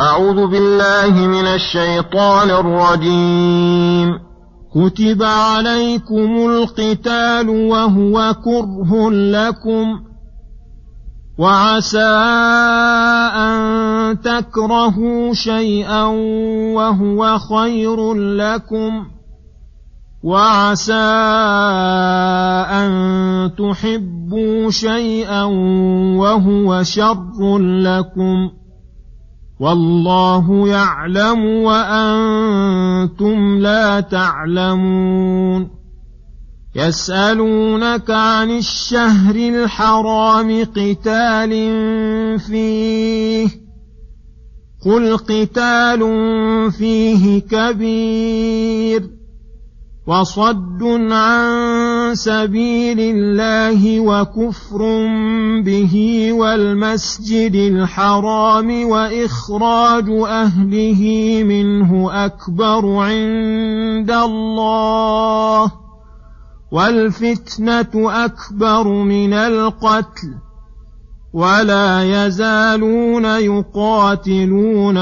أعوذ بالله من الشيطان الرجيم. كتب عليكم القتال وهو كره لكم. وعسى أن تكرهوا شيئا وهو خير لكم. وعسى أن تحبوا شيئا وهو شر لكم. والله يعلم وأنتم لا تعلمون. يسألونك عن الشهر الحرام قتال فيه. قل قتال فيه كبير. وصد عن سبيل الله وكفر به والمسجد الحرام وإخراج أهله منه أكبر عند الله والفتنة أكبر من القتل ولا يزالون يقاتلونكم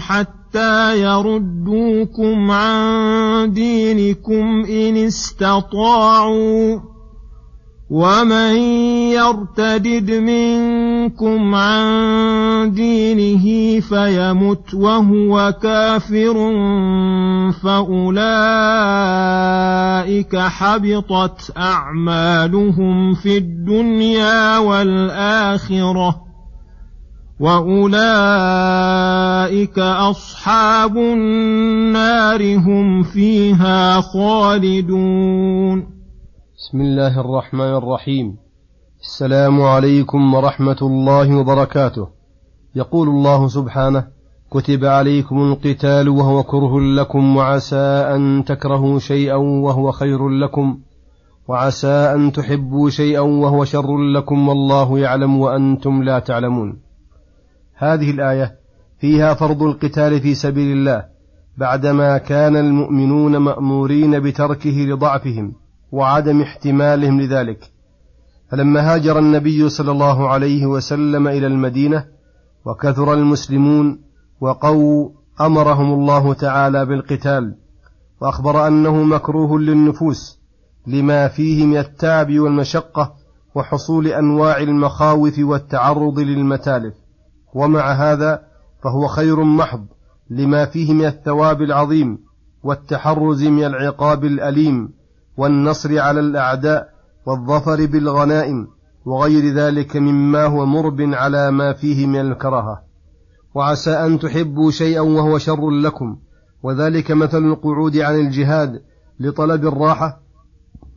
حتى يردوكم عن دينكم إن استطاعوا ومن يرتدد منكم عن دينه فيمت وهو كافر فاولئك حبطت اعمالهم في الدنيا والاخره واولئك اصحاب النار هم فيها خالدون بسم الله الرحمن الرحيم السلام عليكم ورحمه الله وبركاته. يقول الله سبحانه كتب عليكم القتال وهو كره لكم وعسى ان تكرهوا شيئا وهو خير لكم وعسى ان تحبوا شيئا وهو شر لكم والله يعلم وأنتم لا تعلمون. هذه الآية فيها فرض القتال في سبيل الله بعدما كان المؤمنون مأمورين بتركه لضعفهم وعدم احتمالهم لذلك. فلما هاجر النبي صلى الله عليه وسلم إلى المدينة وكثر المسلمون وقوا أمرهم الله تعالى بالقتال وأخبر أنه مكروه للنفوس لما فيه من التعب والمشقة وحصول أنواع المخاوف والتعرض للمتالف. ومع هذا فهو خير محض لما فيه من الثواب العظيم والتحرز من العقاب الأليم والنصر على الأعداء والظفر بالغنائم وغير ذلك مما هو مرب على ما فيه من الكراهة. وعسى أن تحبوا شيئا وهو شر لكم. وذلك مثل القعود عن الجهاد لطلب الراحة.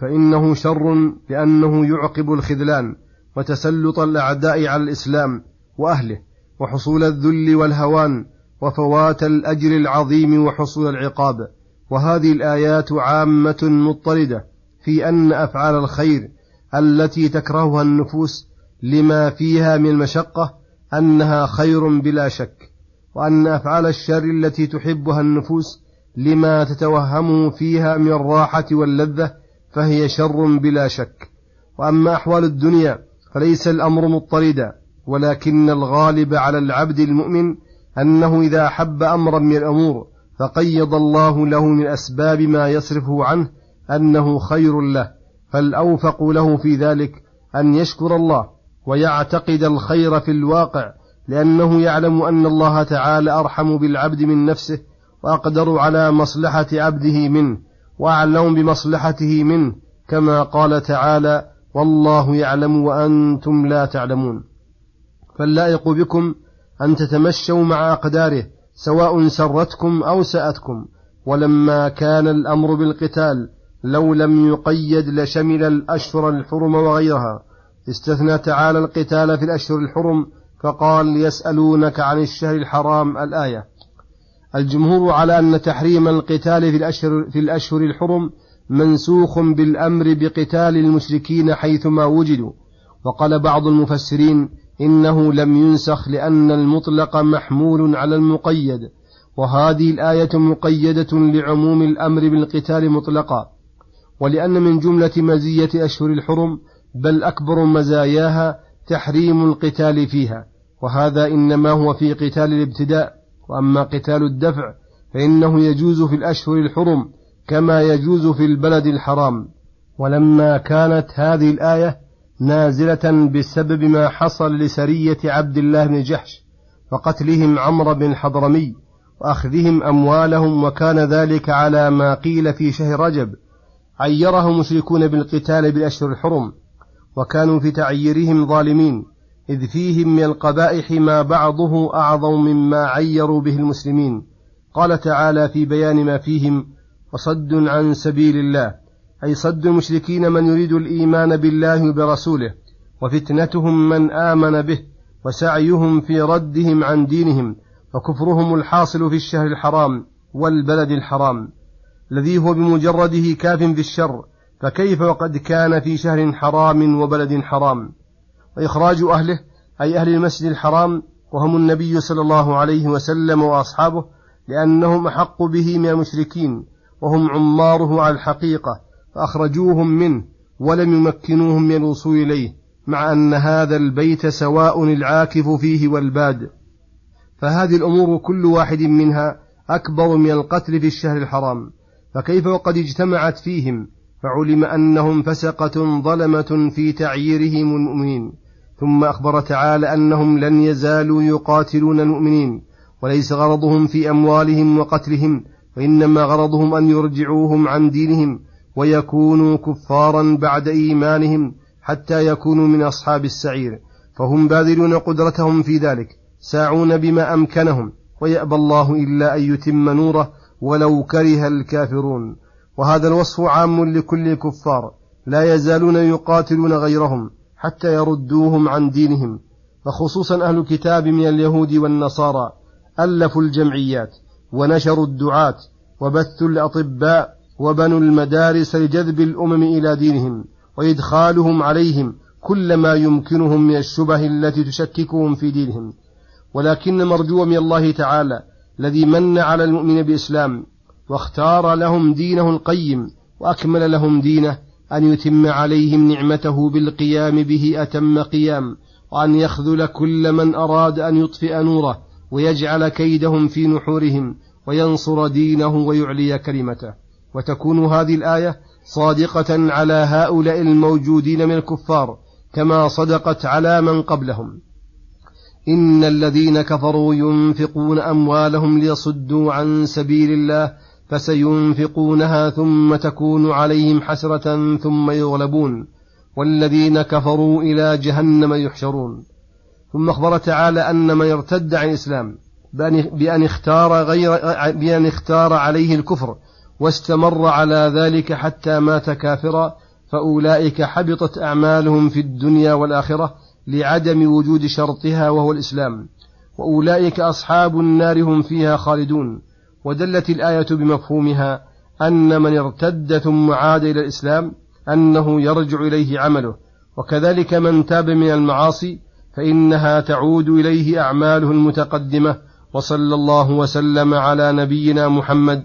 فإنه شر لأنه يعقب الخذلان وتسلط الأعداء على الإسلام وأهله. وحصول الذل والهوان وفوات الأجر العظيم وحصول العقاب. وهذه الآيات عامة مضطردة في أن أفعال الخير التي تكرهها النفوس لما فيها من المشقه أنها خير بلا شك وأن أفعال الشر التي تحبها النفوس لما تتوهمه فيها من الراحة واللذة فهي شر بلا شك. وأما أحوال الدنيا فليس الأمر مضطردا ولكن الغالب على العبد المؤمن أنه إذا أحب أمرا من الأمور فقيض الله له من أسباب ما يصرفه عنه أنه خير له فالأوفق له في ذلك أن يشكر الله ويعتقد الخير في الواقع لأنه يعلم أن الله تعالى أرحم بالعبد من نفسه وأقدر على مصلحة عبده منه وأعلم بمصلحته منه كما قال تعالى والله يعلم وأنتم لا تعلمون فاللائق بكم أن تتمشوا مع أقداره سواء سرتكم أو سأتكم. ولما كان الأمر بالقتال لو لم يقيد لشمل الأشهر الحرم وغيرها. استثنى تعالى القتال في الأشهر الحرم فقال يسألونك عن الشهر الحرام الآية. الجمهور على أن تحريم القتال في الأشهر, في الأشهر الحرم منسوخ بالأمر بقتال المشركين حيثما وجدوا. وقال بعض المفسرين إنه لم ينسخ لأن المطلق محمول على المقيد وهذه الآية مقيدة لعموم الأمر بالقتال مطلقا. ولأن من جملة مزية أشهر الحرم بل أكبر مزاياها تحريم القتال فيها. وهذا إنما هو في قتال الابتداء وأما قتال الدفع فإنه يجوز في الأشهر الحرم كما يجوز في البلد الحرام. ولما كانت هذه الآية نازلة بسبب ما حصل لسرية عبد الله بن جحش وقتلهم عمرو بن الحضرمي وأخذهم أموالهم وكان ذلك على ما قيل في شهر رجب. عيره مشركون بالقتال بالأشهر الحرم وكانوا في تعييرهم ظالمين إذ فيهم من القبائح ما بعضه أعظم مما عيروا به المسلمين. قال تعالى في بيان ما فيهم وصد عن سبيل الله أي صد المشركين من يريد الإيمان بالله وبرسوله وفتنتهم من آمن به وسعيهم في ردهم عن دينهم وكفرهم الحاصل في الشهر الحرام والبلد الحرام. الذي هو بمجرده كاف في الشر فكيف وقد كان في شهر حرام وبلد حرام؟ وإخراج أهله أي أهل المسجد الحرام وهم النبي صلى الله عليه وسلم وأصحابه لأنهم أحق به من المشركين وهم عماره على الحقيقة فأخرجوهم منه ولم يمكنوهم من الوصول إليه مع أن هذا البيت سواء العاكف فيه والباد. فهذه الأمور كل واحد منها أكبر من القتل في الشهر الحرام. فكيف وقد اجتمعت فيهم؟ فعلم أنهم فسقة ظلمة في تعييرهم المؤمنين. ثم أخبر تعالى أنهم لن يزالوا يقاتلون المؤمنين. وليس غرضهم في أموالهم وقتلهم وإنما غرضهم أن يرجعوهم عن دينهم. ويكونوا كفارا بعد إيمانهم حتى يكونوا من أصحاب السعير فهم باذلون قدرتهم في ذلك ساعون بما أمكنهم ويأبى الله إلا أن يتم نوره ولو كره الكافرون. وهذا الوصف عام لكل الكفار لا يزالون يقاتلون غيرهم حتى يردوهم عن دينهم وخصوصا أهل الكتاب من اليهود والنصارى ألفوا الجمعيات ونشروا الدعاة وبثوا الأطباء وبنوا المدارس لجذب الأمم إلى دينهم وإدخالهم عليهم كل ما يمكنهم من الشبه التي تشككهم في دينهم. ولكن مرجو من الله تعالى الذي من على المؤمن بإسلام واختار لهم دينه القيم وأكمل لهم دينه أن يتم عليهم نعمته بالقيام به أتم قيام وأن يخذل كل من أراد أن يطفئ نوره ويجعل كيدهم في نحورهم وينصر دينه ويعلي كلمته. وتكون هذه الآية صادقة على هؤلاء الموجودين من الكفار كما صدقت على من قبلهم. إن الذين كفروا ينفقون أموالهم ليصدوا عن سبيل الله فسينفقونها ثم تكون عليهم حسرة ثم يغلبون. والذين كفروا إلى جهنم يحشرون. ثم أخبر تعالى أن من ارتد عن الإسلام بأن اختار غير بأن اختار عليه الكفر واستمر على ذلك حتى مات كافرا فأولئك حبطت أعمالهم في الدنيا والآخرة لعدم وجود شرطها وهو الإسلام. وأولئك أصحاب النار هم فيها خالدون. ودلت الآية بمفهومها أن من ارتد ثم عاد إلى الإسلام أنه يرجع إليه عمله. وكذلك من تاب من المعاصي فإنها تعود إليه أعماله المتقدمة. وصلى الله وسلم على نبينا محمد